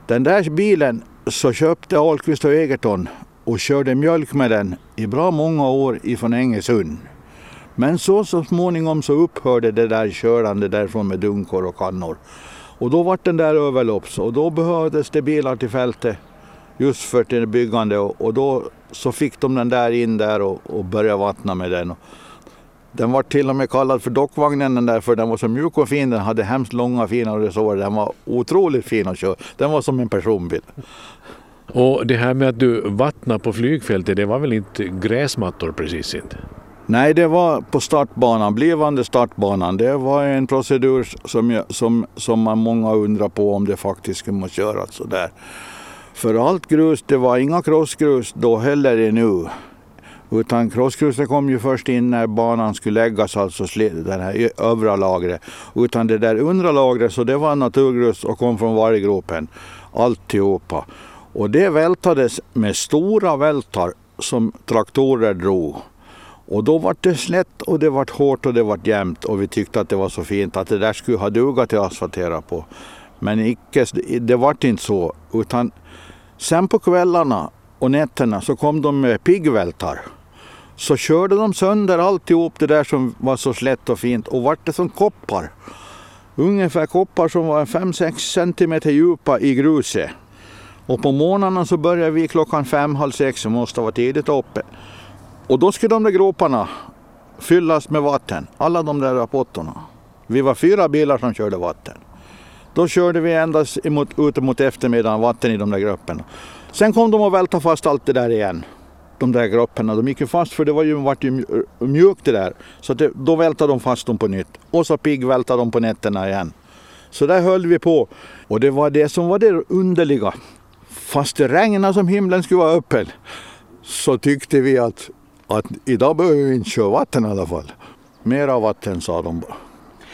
Den där bilen så köpte Ahlqvist och Egerton och körde mjölk med den i bra många år ifrån Ängesund. Men så, så småningom så upphörde det där körande därifrån med dunkor och kannor. Och då var den där överlopps och då behövdes det bilar till fältet just för till byggande och, och då så fick de den där in där och, och började vattna med den. Den var till och med kallad för dockvagnen den där för den var så mjuk och fin. Den hade hemskt långa fina resårer. Den var otroligt fin att köra. Den var som en personbil. Och det här med att du vattnade på flygfältet, det var väl inte gräsmattor precis inte? Nej, det var på startbanan, blivande startbanan. Det var en procedur som, jag, som, som man många undrar på om det faktiskt skulle göras så där. För allt grus, det var inga crossgrus då heller nu. Utan krossgruset kom ju först in när banan skulle läggas, alltså det här övre lagret. Utan det där undre lagret, så det var naturgrus och kom från varggropen. Alltihopa. Och det vältades med stora vältar som traktorer drog. Och då var det slätt och det var hårt och det var jämnt och vi tyckte att det var så fint att det där skulle ha dugat till att asfaltera på. Men icke, det var inte så. Utan sen på kvällarna och nätterna så kom de med piggvältar så körde de sönder alltihop det där som var så slätt och fint och vart det som koppar. Ungefär koppar som var 5-6 centimeter djupa i gruset. Och på morgnarna så började vi klockan fem, halv sex, så måste vara tidigt uppe. Och då skulle de där groparna fyllas med vatten, alla de där rapporterna. Vi var fyra bilar som körde vatten. Då körde vi endast emot, mot eftermiddagen vatten i de där grupperna. Sen kom de och välta fast allt det där igen de där grupperna, de gick ju fast för det var ju, vart ju mjukt det där. Så det, då vältade de fast dem på nytt. Och så piggvältade de på nätterna igen. Så där höll vi på. Och det var det som var det underliga. Fast det regnade som himlen skulle vara öppen så tyckte vi att, att idag behöver vi inte köra vatten i alla fall. Mera vatten sa de bara.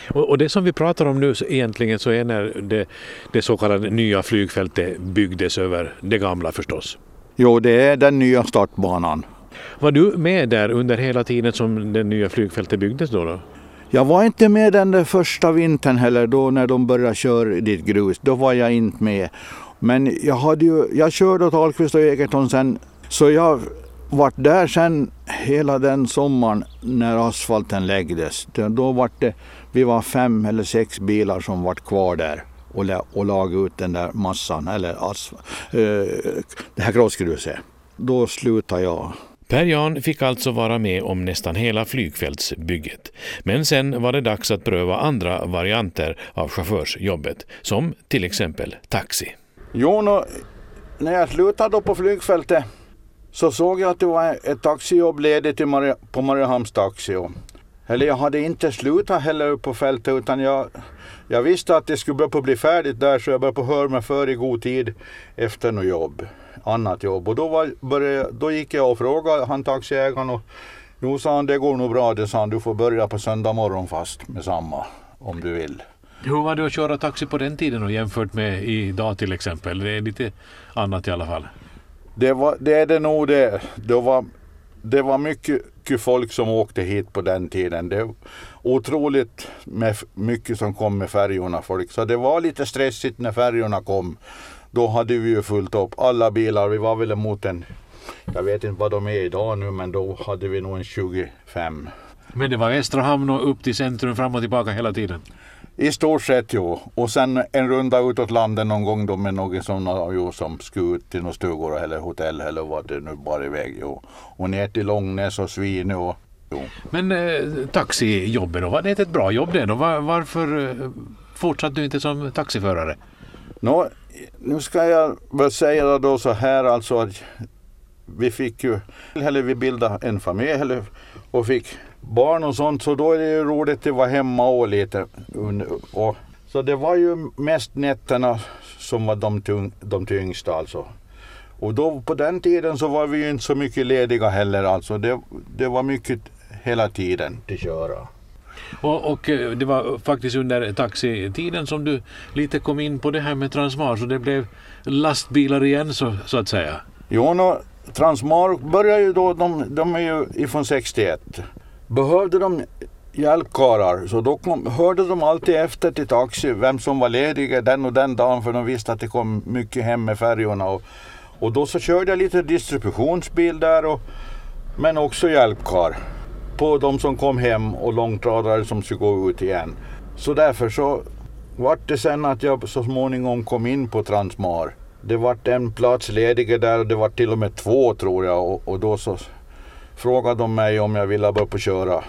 Och, det som vi pratar om nu egentligen så är när det, det så kallade nya flygfältet byggdes över det gamla förstås. Jo, det är den nya startbanan. Var du med där under hela tiden som det nya flygfältet byggdes då? då? Jag var inte med den där första vintern heller, då när de började köra dit grus. Då var jag inte med. Men jag, hade ju, jag körde åt Ahlqvist och Egerton sen, så jag vart där sen hela den sommaren när asfalten läggdes. Då var det, vi var fem eller sex bilar som vart kvar där och, och laga ut den där massan, eller as, eh, det här krossgruset. Då slutade jag. Per-Jan fick alltså vara med om nästan hela flygfältsbygget. Men sen var det dags att pröva andra varianter av chaufförsjobbet, som till exempel taxi. Jo, när jag slutade på flygfältet så såg jag att det var ett taxijobb ledigt på Mariehamns taxi. Eller jag hade inte slutat heller på fältet utan jag, jag visste att det skulle börja bli färdigt där så jag började på höra mig för i god tid efter något jobb, annat jobb. Och då, var, började, då gick jag och frågade han taxiägaren och jo sa han det går nog bra det sa han du får börja på söndag morgon fast med samma om du vill. Hur var det att köra taxi på den tiden och jämfört med idag till exempel? Det är lite annat i alla fall. Det, var, det är det nog det. Det var, det var mycket, folk som åkte hit på den tiden. Det var otroligt med mycket som kom med färjorna folk. Så det var lite stressigt när färjorna kom. Då hade vi ju fullt upp alla bilar. Vi var väl emot en, jag vet inte vad de är idag nu, men då hade vi nog en 25. Men det var Västra hamn och upp till centrum fram och tillbaka hela tiden? I stort sett jo. Och sen en runda utåt landet någon gång då med några sådana jo, som skulle ut till några stugor eller hotell eller vad det nu bar iväg. Jo. Och ner till Långnäs och Svinö och jo. Men eh, taxijobbet då, var det ett bra jobb det då? Var, varför eh, fortsatte du inte som taxiförare? Nå, nu ska jag väl säga då så här alltså att vi fick ju, eller vi bildade en familj och fick barn och sånt så då är det ju roligt att vara hemma och lite. Och, så det var ju mest nätterna som var de, tyng, de tyngsta alltså. Och då på den tiden så var vi ju inte så mycket lediga heller alltså. Det, det var mycket hela tiden till köra. Och, och, eh, det var faktiskt under taxitiden som du lite kom in på det här med Transmar så det blev lastbilar igen så, så att säga. Jo, no, Transmar började ju då, de, de är ju ifrån 61 behövde de hjälpkarlar så då kom, hörde de alltid efter till taxi vem som var ledig den och den dagen för de visste att det kom mycket hem med färjorna. Och, och då så körde jag lite distributionsbil där och, men också hjälpkar på de som kom hem och långtradare som skulle gå ut igen. Så därför så vart det sen att jag så småningom kom in på Transmar. Det vart en plats ledig där och det var till och med två tror jag och, och då så frågade de mig om jag ville börja på köra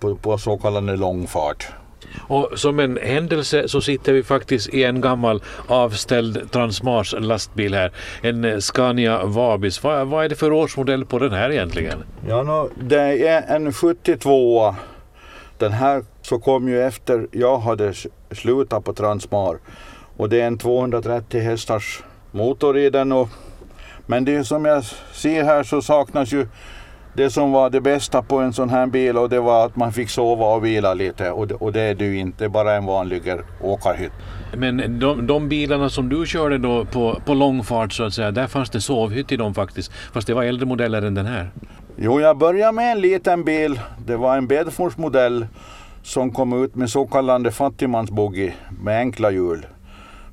på, på så kallad långfart. Och som en händelse så sitter vi faktiskt i en gammal avställd Transmars lastbil här. En Scania Vabis. Vad, vad är det för årsmodell på den här egentligen? Ja, no, det är en 72 Den här så kom ju efter jag hade slutat på Transmar. Och det är en 230 hästars motor i den. Och, men det som jag ser här så saknas ju det som var det bästa på en sån här bil och det var att man fick sova och vila lite och det, och det är du inte, bara en vanlig åkarhytt. Men de, de, bilarna som du körde då på, på långfart så att säga, där fanns det sovhytt i dem faktiskt, fast det var äldre modeller än den här? Jo, jag började med en liten bil. Det var en Bedfors modell som kom ut med så kallade fattigmansbuggy med enkla hjul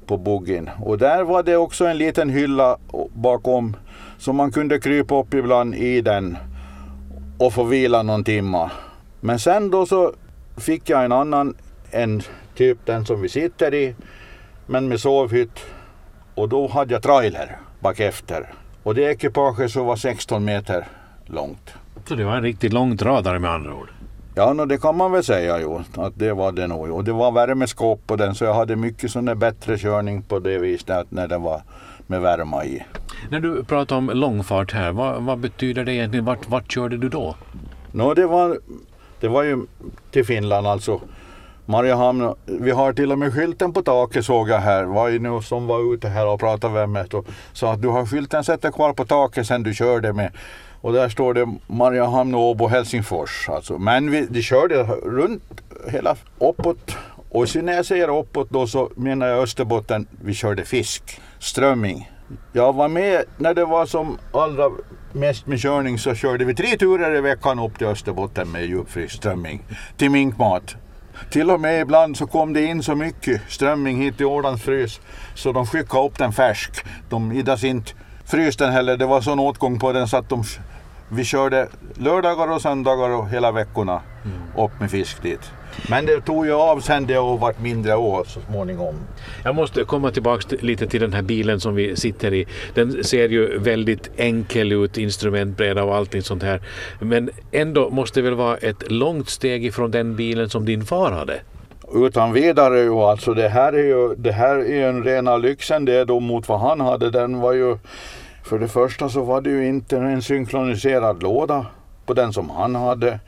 på buggin. Och där var det också en liten hylla bakom så man kunde krypa upp ibland i den och få vila någon timma. Men sen då så fick jag en annan, en typ den som vi sitter i, men med sovhytt. Och då hade jag trailer bak efter. Och det ekipaget så var 16 meter långt. Så det var en riktigt långtradare med andra ord? Ja, no, det kan man väl säga jo, att det var det nog. Och det var värmeskåp på den så jag hade mycket sån bättre körning på det viset när den var med värma i. När du pratar om långfart här, vad, vad betyder det egentligen? Vart, vart körde du då? No, det, var, det var ju till Finland alltså. Mariehamn, vi har till och med skylten på taket såg jag här. var ju nu som var ute här och pratade med mig och sa att du har skylten sätter kvar på taket sen du körde med. Och där står det Mariehamn, Åbo, Helsingfors. Alltså. Men vi de körde runt hela uppåt. Och när jag säger uppåt då så menar jag Österbotten. Vi körde fisk, strömming. Jag var med när det var som allra mest med körning så körde vi tre turer i veckan upp till Österbotten med djupfryst strömming till minkmat. Till och med ibland så kom det in så mycket strömming hit till Ålandsfrys så de skickade upp den färsk. De iddas inte frysa den heller. Det var sån åtgång på den så att de, vi körde lördagar och söndagar och hela veckorna mm. upp med fisk dit. Men det tog ju av sen det och vart mindre år så småningom. Jag måste komma tillbaka lite till den här bilen som vi sitter i. Den ser ju väldigt enkel ut, instrumentbräda och allting sånt här. Men ändå måste det väl vara ett långt steg ifrån den bilen som din far hade? utan vidare ju alltså det här är ju det här är en rena lyxen det då mot vad han hade. Den var ju för det första så var det ju inte en synkroniserad låda på den som han hade.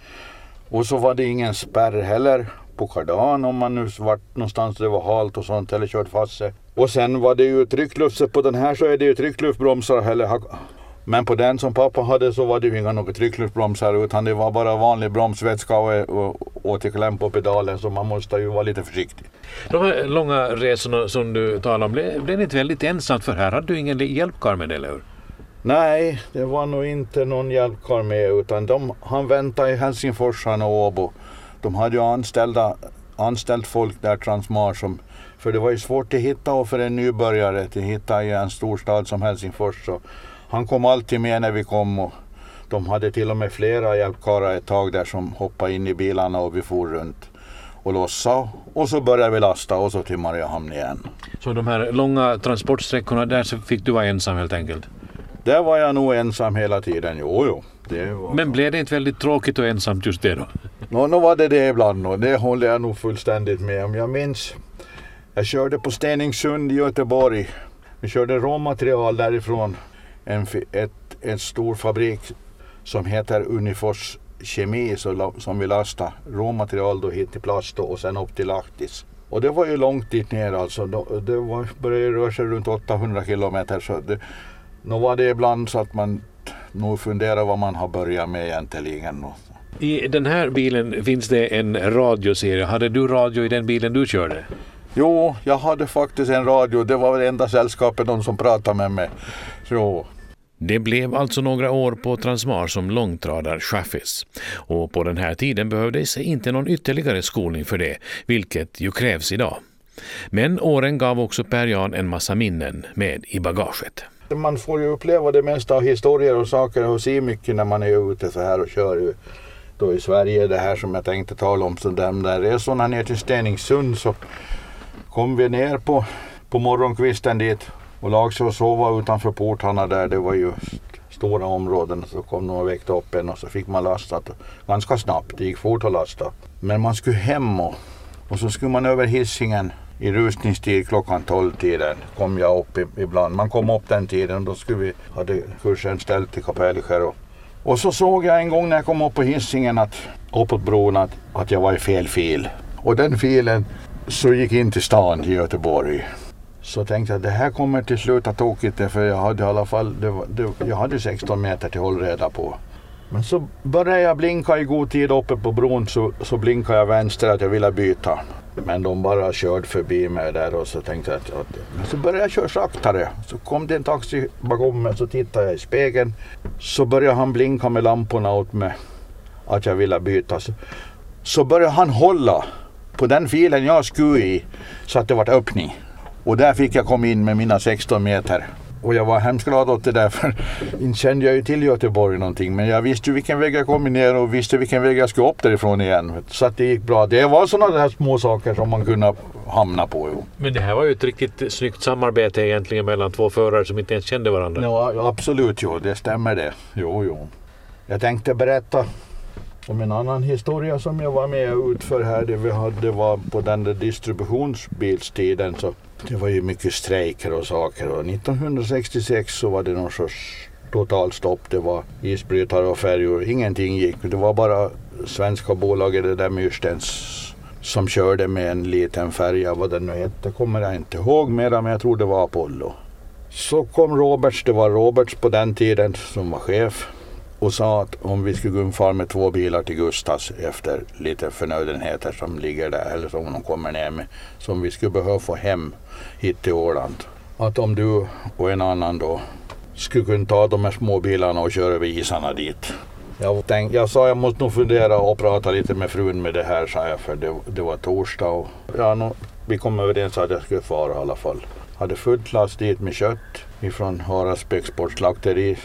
Och så var det ingen spärr heller på kardan om man nu vart någonstans det var halt och sånt eller kört fast sig. Och sen var det ju tryckluft, på den här så är det ju tryckluftbromsar eller men på den som pappa hade så var det ju inga några tryckluftbromsar utan det var bara vanlig bromsvätska och, och återkläm på pedalen så man måste ju vara lite försiktig. De här långa resorna som du talar om, blev det inte väldigt ensamt för här hade du ingen hjälpkar med det, eller hur? Nej, det var nog inte någon hjälpkar med utan de, han väntade i Helsingfors han och Åbo. De hade ju anställda, anställt folk där, Transmar, som, för det var ju svårt att hitta och för en nybörjare att hitta i en storstad som Helsingfors. Så han kom alltid med när vi kom och de hade till och med flera hjälpkarlar ett tag där som hoppade in i bilarna och vi for runt och lossa och så började vi lasta och så till Mariehamn igen. Så de här långa transportsträckorna där så fick du vara ensam helt enkelt? Där var jag nog ensam hela tiden, jo jo. Men blev det inte väldigt tråkigt och ensamt just det då? Nå, no, var det det ibland och det håller jag nog fullständigt med om. Jag minns, jag körde på Stenungsund i Göteborg. Vi körde råmaterial därifrån en, ett, en stor fabrik som heter Unifors Kemi som vill lasta råmaterial då hit till plast och sen upp till Lahtis. Och det var ju långt dit ner alltså. Det var, började röra sig runt 800 kilometer. Så det, nu var det ibland så att man nog funderar vad man har börjat med egentligen. I den här bilen finns det en radioserie. Hade du radio i den bilen du körde? Jo, jag hade faktiskt en radio. Det var det enda sällskapet de som pratade med mig. Så det blev alltså några år på Transmar som långtradarchaffis och på den här tiden behövdes inte någon ytterligare skolning för det, vilket ju krävs idag. Men åren gav också Per-Jan en massa minnen med i bagaget. Man får ju uppleva det mesta av historier och saker och se mycket när man är ute så här och kör då i Sverige. Det här som jag tänkte tala om, så de där resorna ner till Stenungsund så kom vi ner på, på morgonkvisten dit och lade sig och sova utanför portarna där. Det var ju stora områden. Så kom de och väckte upp en och så fick man lastat ganska snabbt. Det gick fort att lasta. Men man skulle hem och, och så skulle man över hissingen i rusningstid klockan 12-tiden kom jag upp ibland. Man kom upp den tiden och då skulle vi, hade kursen ställt till Kapellskär. Och, och så såg jag en gång när jag kom upp på hissingen att, uppåt bron att, att jag var i fel fil. Och den filen så gick in till stan i Göteborg. Så tänkte jag att det här kommer till slut att tokigt för jag hade i alla fall det var, det, jag hade 16 meter till hållreda på. Men så började jag blinka i god tid uppe på bron så, så blinkade jag vänster att jag ville byta. Men de bara körde förbi mig där och så tänkte jag att, att så började jag köra saktare. Så kom det en taxi bakom mig så tittade jag i spegeln. Så började han blinka med lamporna åt mig att jag ville byta. Så, så började han hålla på den filen jag skulle i så att det var öppning. Och där fick jag komma in med mina 16 meter. Och jag var hemskt glad åt det där för inte kände jag ju till Göteborg någonting. Men jag visste ju vilken väg jag kom ner och visste vilken väg jag skulle upp därifrån igen. Så att det gick bra. Det var sådana där små saker som man kunde hamna på. Jo. Men det här var ju ett riktigt snyggt samarbete egentligen mellan två förare som inte ens kände varandra. Ja absolut, jo, det stämmer det. Jo, jo. Jag tänkte berätta om en annan historia som jag var med och utför här. Det vi hade var på den där distributionsbilstiden så det var ju mycket strejker och saker och 1966 så var det någon sorts totalstopp. Det var isbrytare och färjor. Ingenting gick. Det var bara svenska bolaget, det där Myrstens som körde med en liten färja, vad den nu hette, kommer jag inte ihåg mera, men jag tror det var Apollo. Så kom Roberts, det var Roberts på den tiden som var chef och sa att om vi skulle ungefär med två bilar till Gustavs efter lite förnödenheter som ligger där eller som de kommer ner med som vi skulle behöva få hem hit till Åland. Att om du och en annan då skulle kunna ta de här små bilarna och köra över isarna dit. Jag, tänkte, jag sa jag måste nog fundera och prata lite med frun med det här sa jag för det, det var torsdag och ja, no, vi kom överens att jag skulle fara i alla fall. Hade fullt last dit med kött ifrån Haraldsbäcks sportslakteri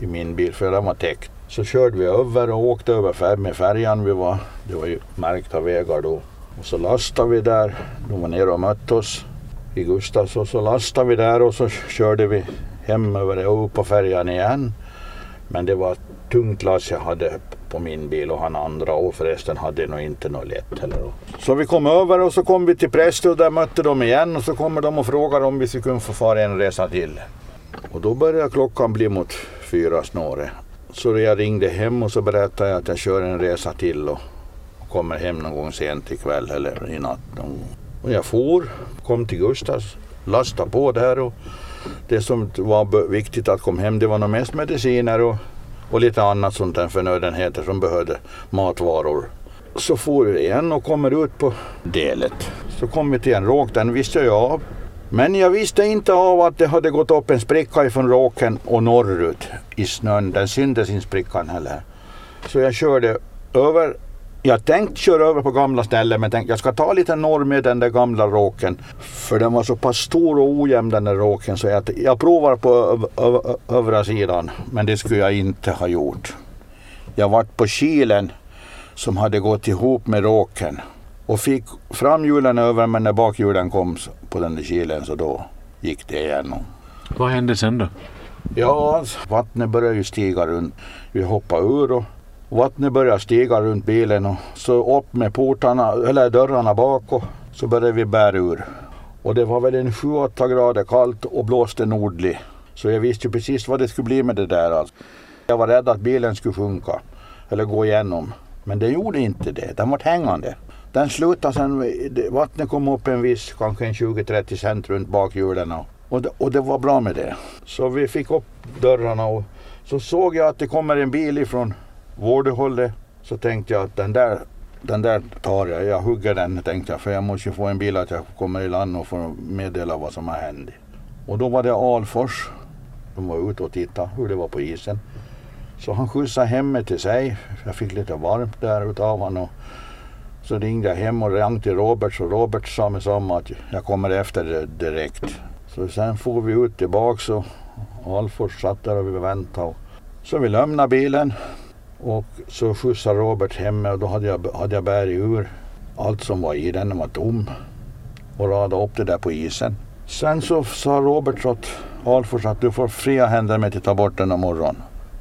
i min bil för den var täckt. Så körde vi över och åkte över med färjan. Vi var, det var ju märkta vägar då. Och så lastade vi där. De var nere och mötte oss i Gustavs och så lastade vi där och så körde vi hem över och upp på färjan igen. Men det var ett tungt lass jag hade på min bil och han andra och förresten hade nog inte något lätt heller. Så vi kom över och så kom vi till Prästö och där mötte de igen och så kommer de och frågar om vi skulle kunna få fara en resa till. Och då började klockan bli mot fyra snåret. Så jag ringde hem och så berättade jag att jag kör en resa till och kommer hem någon gång sent ikväll eller i natt. Och jag for, kom till Gustavs, lastade på där och det som var viktigt att komma hem det var nog mest mediciner och, och lite annat sånt där förnödenheter som behövde matvaror. Så for vi igen och kommer ut på delet. Så kom vi till en råk, den visste jag av. Men jag visste inte av att det hade gått upp en spricka ifrån råken och norrut i snön. Den syntes inte sprickan heller. Så jag körde över jag tänkte köra över på gamla ställen men tänkte jag ska ta lite norr med den där gamla råken. För den var så pass stor och ojämn den där råken så jag, jag provar på övre sidan. Men det skulle jag inte ha gjort. Jag vart på kilen som hade gått ihop med råken och fick framhjulen över men när bakhjulen kom på den där kilen så då gick det igenom. Vad hände sen då? Ja, vattnet började ju stiga runt. Vi hoppade ur och Vattnet började stiga runt bilen och så upp med portarna, eller dörrarna bak och så började vi bära ur. Och det var väl en 7-8 grader kallt och blåste nordlig. Så jag visste ju precis vad det skulle bli med det där. Alltså. Jag var rädd att bilen skulle sjunka eller gå igenom. Men det gjorde inte det. Den var hängande. Den slutade sen, vattnet kom upp en viss, kanske en 20-30 cent runt bakhjulen. Och det, och det var bra med det. Så vi fick upp dörrarna och så såg jag att det kommer en bil ifrån Vårdehållet så tänkte jag att den där, den där tar jag. Jag hugger den tänkte jag för jag måste få en bil att jag kommer i land och får meddela vad som har hänt. Och då var det Alfors. De var ute och tittade hur det var på isen. Så han skjutsade hem mig till sig. Jag fick lite varmt där utav honom. Så ringde jag hem och ringde till Robert och Robert sa mig samma att jag kommer efter direkt. Så sen får vi ut tillbaks och Alfors satt där och vi väntade. Så vi lämnade bilen och så skjutsade Robert hem mig och då hade jag, hade jag bärit ur allt som var i den. Den var tom. Och radade upp det där på isen. Sen så sa Robert åt Alfors att du får fria händer med att ta bort den imorgon.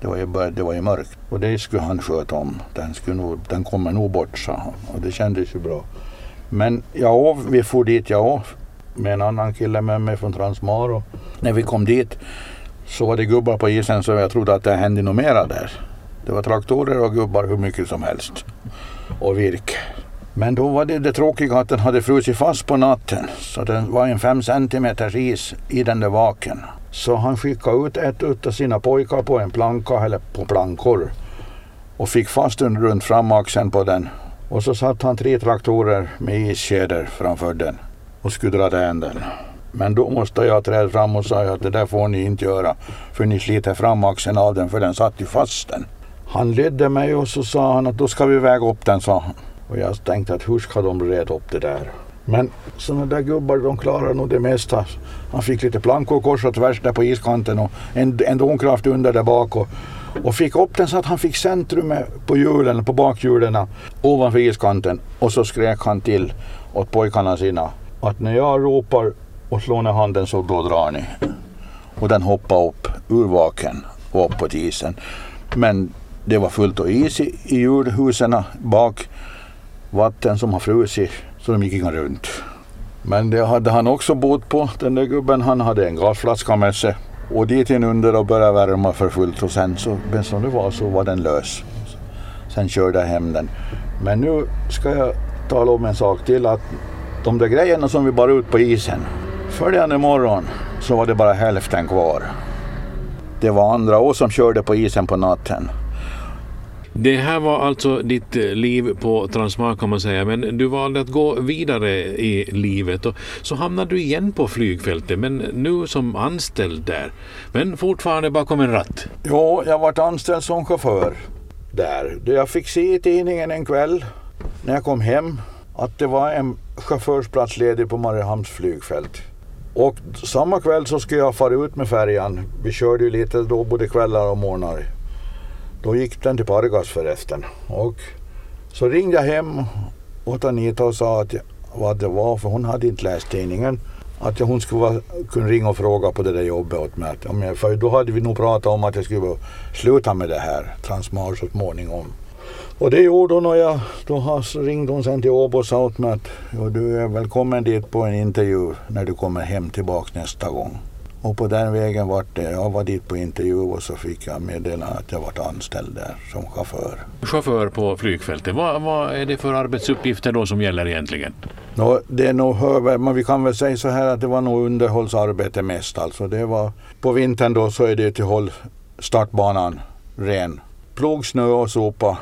Det var, ju, det var ju mörkt och det skulle han sköta om. Den, skulle nog, den kommer nog bort, sa han. Och det kändes ju bra. Men ja, vi for dit jag med en annan kille med mig från Transmar. Och när vi kom dit så var det gubbar på isen så jag trodde att det hände något mera där. Det var traktorer och gubbar hur mycket som helst. Och virke. Men då var det det tråkiga att den hade frusit fast på natten. Så det var en fem centimeters is i den där vaken. Så han skickade ut ett av sina pojkar på en planka eller på plankor. Och fick fast den runt framaxeln på den. Och så satt han tre traktorer med iskedjor framför den och skulle dra den. Men då måste jag träda fram och säga att det där får ni inte göra. För ni sliter framaxeln av den för den satt ju fast den. Han ledde mig och så sa han att då ska vi väga upp den, sa han. Och jag tänkte att hur ska de reda upp det där? Men sådana där gubbar de klarar nog det mesta. Han fick lite plankor kors och tvärs där på iskanten och en, en domkraft under där bak. Och, och fick upp den så att han fick centrum på hjulen, på bakhjulen ovanför iskanten. Och så skrek han till åt pojkarna sina att när jag ropar och slår ner handen så då drar ni. Och den hoppade upp ur vaken och upp på isen. Men det var fullt av is i, i julhusen bak. Vatten som har frusit så de gick inga runt. Men det hade han också bott på, den där gubben. Han hade en gasflaska med sig och dit in under och började värma för fullt och sen så, men som det var så var den lös. Sen körde jag hem den. Men nu ska jag tala om en sak till att de där grejerna som vi bar ut på isen. Följande morgon så var det bara hälften kvar. Det var andra år som körde på isen på natten. Det här var alltså ditt eh, liv på Transmar kan man säga, men du valde att gå vidare i livet och så hamnade du igen på flygfältet, men nu som anställd där. Men fortfarande bakom en ratt. Ja, jag varit anställd som chaufför där. Jag fick se i tidningen en kväll när jag kom hem att det var en chaufförsplats ledig på Mariehamns flygfält. Och samma kväll så skulle jag fara ut med färjan. Vi körde ju lite då både kvällar och morgnar. Då gick den till Pargas förresten. Och så ringde jag hem åt Anita och sa att vad det var, för hon hade inte läst tidningen. Att hon skulle vara, kunna ringa och fråga på det där jobbet åt mig. Att, för då hade vi nog pratat om att jag skulle sluta med det här, Transmar så småningom. Och det gjorde hon och jag, då ringde hon sen till Åbo och sa åt mig att du är välkommen dit på en intervju när du kommer hem tillbaks nästa gång. Och på den vägen var det, jag var dit på intervju och så fick jag meddela att jag var anställd där som chaufför. Chaufför på flygfältet, vad, vad är det för arbetsuppgifter då som gäller egentligen? No, det är nog, men vi kan väl säga så här att det var nog underhållsarbete mest. Alltså det var, på vintern då så är det till håll startbanan ren. Plog snö och sopa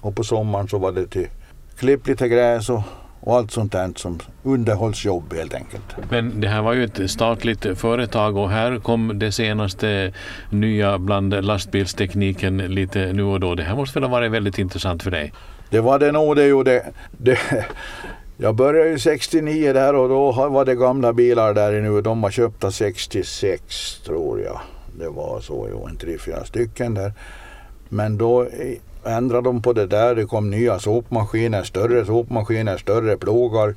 och på sommaren så var det till klipp lite gräs och och allt sånt där som underhållsjobb helt enkelt. Men det här var ju ett statligt företag och här kom det senaste nya bland lastbilstekniken lite nu och då. Det här måste väl ha varit väldigt intressant för dig? Det var det nog det gjorde. Det, jag började ju 69 där och då var det gamla bilar där nu. De var köpta 66 tror jag. Det var så, jo, en tre, fyra stycken där. Men då ändrade de på det där. Det kom nya sopmaskiner, större sopmaskiner, större plogar.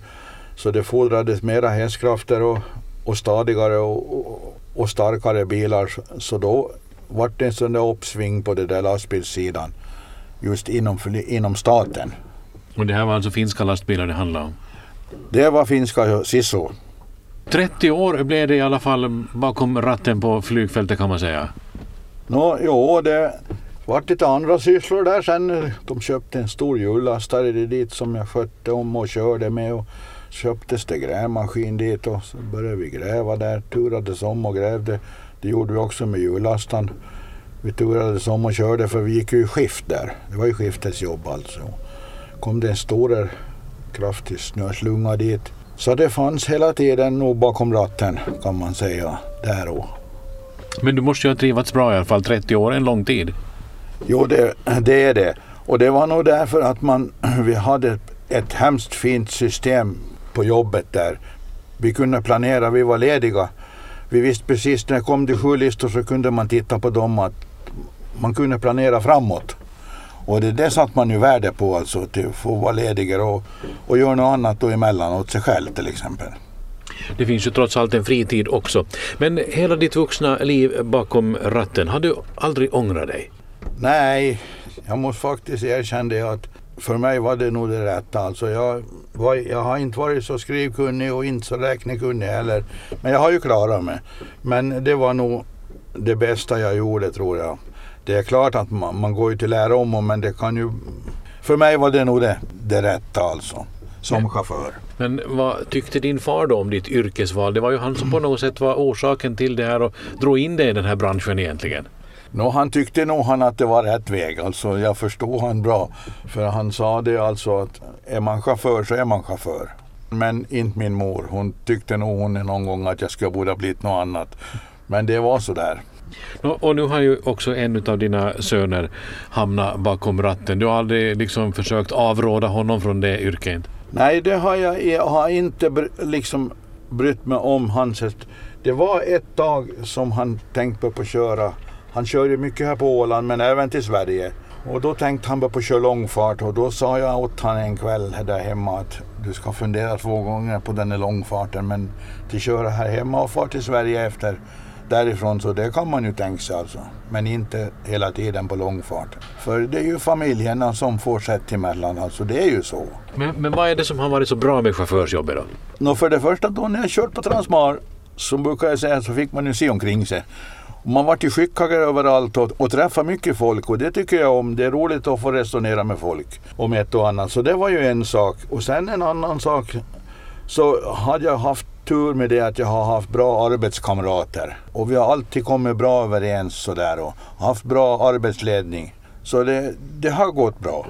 Så det fordrades mera hästkrafter och, och stadigare och, och, och starkare bilar. Så då var det en sån där uppsving på det där lastbilssidan just inom, inom staten. Och det här var alltså finska lastbilar det handlade om? Det var finska Sisso. 30 år blev det i alla fall bakom ratten på flygfältet kan man säga. Nå, jo, det, vart lite andra sysslor där sen. Eh, de köpte en stor hjullastare dit som jag skötte om och körde med. Och köptes det grävmaskin dit och så började vi gräva där. Turades om och grävde. Det gjorde vi också med hjullastaren. Vi turades om och körde för vi gick ju i skift där. Det var ju skiftets jobb alltså. kom det en stor kraftig snöslunga dit. Så det fanns hela tiden nog bakom ratten kan man säga där och. Men du måste ju ha trivats bra i alla fall. 30 år är en lång tid. Jo, det, det är det. Och det var nog därför att man, vi hade ett hemskt fint system på jobbet där. Vi kunde planera, vi var lediga. Vi visste precis när det kom till sju listor så kunde man titta på dem att man kunde planera framåt. Och det, det satt man ju värde på alltså, till att få vara ledig och, och göra något annat då emellan åt sig själv till exempel. Det finns ju trots allt en fritid också. Men hela ditt vuxna liv bakom ratten, har du aldrig ångrat dig? Nej, jag måste faktiskt erkänna det att för mig var det nog det rätta. Alltså jag, var, jag har inte varit så skrivkunnig och inte så räknekunnig heller. Men jag har ju klarat mig. Men det var nog det bästa jag gjorde tror jag. Det är klart att man, man går ju till lära om men det kan ju... För mig var det nog det, det rätta alltså. Som men, chaufför. Men vad tyckte din far då om ditt yrkesval? Det var ju han som på något sätt var orsaken till det här och drog in dig i den här branschen egentligen. No, han tyckte nog han att det var rätt väg. Alltså, jag förstod han bra. För han sa det alltså att är man chaufför så är man chaufför. Men inte min mor. Hon tyckte nog hon någon gång att jag skulle borde ha blivit något annat. Men det var så där. Och nu har ju också en av dina söner hamnat bakom ratten. Du har aldrig liksom försökt avråda honom från det yrket? Nej, det har jag, jag har inte liksom brytt mig om hans... Det var ett dag som han tänkte på att köra han kör ju mycket här på Åland men även till Sverige. Och då tänkte han på att köra långfart och då sa jag åt honom en kväll där hemma att du ska fundera två gånger på den här långfarten men till köra här hemma och fara till Sverige efter därifrån så det kan man ju tänka sig alltså. Men inte hela tiden på långfart. För det är ju familjerna som får sätt emellan alltså det är ju så. Men, men vad är det som har varit så bra med chaufförsjobbet då? Nå för det första då när jag kört på Transmar så brukar jag säga så fick man ju se omkring sig. Man vart ju skickligare överallt och, och träffade mycket folk och det tycker jag om. Det är roligt att få resonera med folk om ett och annat. Så det var ju en sak. Och sen en annan sak så hade jag haft tur med det att jag har haft bra arbetskamrater. Och vi har alltid kommit bra överens sådär och haft bra arbetsledning. Så det, det har gått bra.